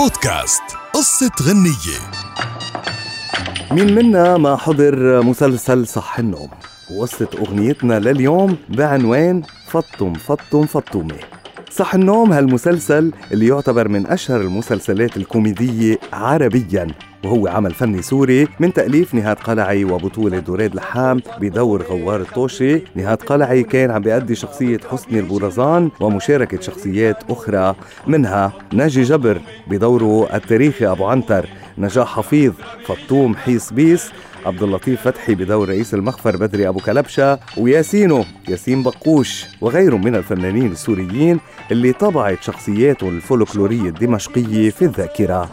بودكاست. قصة غنية. مين منا ما حضر مسلسل صح النوم. وقصة أغنيتنا لليوم بعنوان فطوم فطوم فطومة. صح النوم هالمسلسل اللي يعتبر من أشهر المسلسلات الكوميدية عربياً وهو عمل فني سوري من تأليف نهاد قلعي وبطولة دريد لحام بدور غوار الطوشة نهاد قلعي كان عم بيأدي شخصية حسني البورزان ومشاركة شخصيات أخرى منها ناجي جبر بدوره التاريخي أبو عنتر. نجاح حفيظ فطوم حيس بيس عبد اللطيف فتحي بدور رئيس المخفر بدري أبو كلبشة وياسينو ياسين بقوش وغيرهم من الفنانين السوريين اللي طبعت شخصياتهم الفولكلورية الدمشقية في الذاكرة.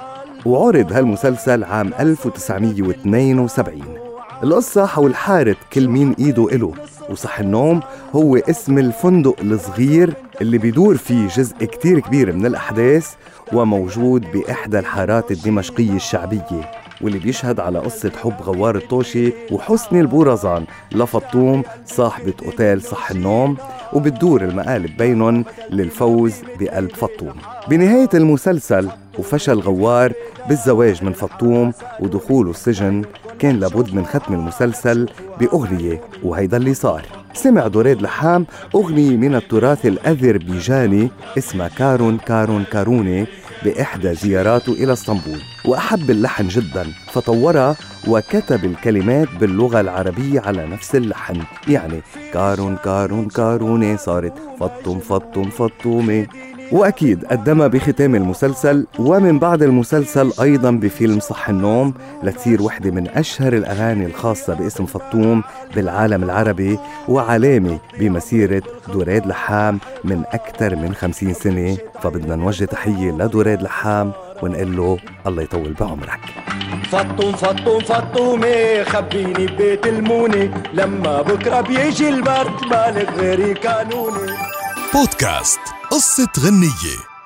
وعرض هالمسلسل عام 1972 القصة حول حارة كل مين إيده إله. وصح النوم هو اسم الفندق الصغير اللي بيدور فيه جزء كتير كبير من الأحداث وموجود بإحدى الحارات الدمشقية الشعبية واللي بيشهد على قصة حب غوار الطوشي وحسني البورزان لفطوم صاحبة أوتيل صح النوم وبتدور المقالب بينهم للفوز بقلب فطوم. بنهاية المسلسل وفشل غوار بالزواج من فطوم ودخوله السجن كان لابد من ختم المسلسل بأغنية وهيدا اللي صار. سمع دوريد لحام أغنية من التراث الأذربيجاني اسمها كارون كارون كاروني بإحدى زياراته إلى اسطنبول. وأحب اللحن جدا فطورها وكتب الكلمات باللغة العربية على نفس اللحن. يعني كارون كارون كاروني صارت فطم فطم فطومي وأكيد قدمها بختام المسلسل ومن بعد المسلسل أيضا بفيلم صح النوم لتصير وحدة من أشهر الأغاني الخاصة باسم فطوم بالعالم العربي وعلامة بمسيرة دوريد لحام من أكثر من خمسين سنة. فبدنا نوجه تحية لدوريد لحام ونقول له الله يطول بعمرك. فطوم فطوم فطومي خبيني ببيت الموني لما بكرة بيجي البرد مالك غيري قانوني بودكاست قصة غنية.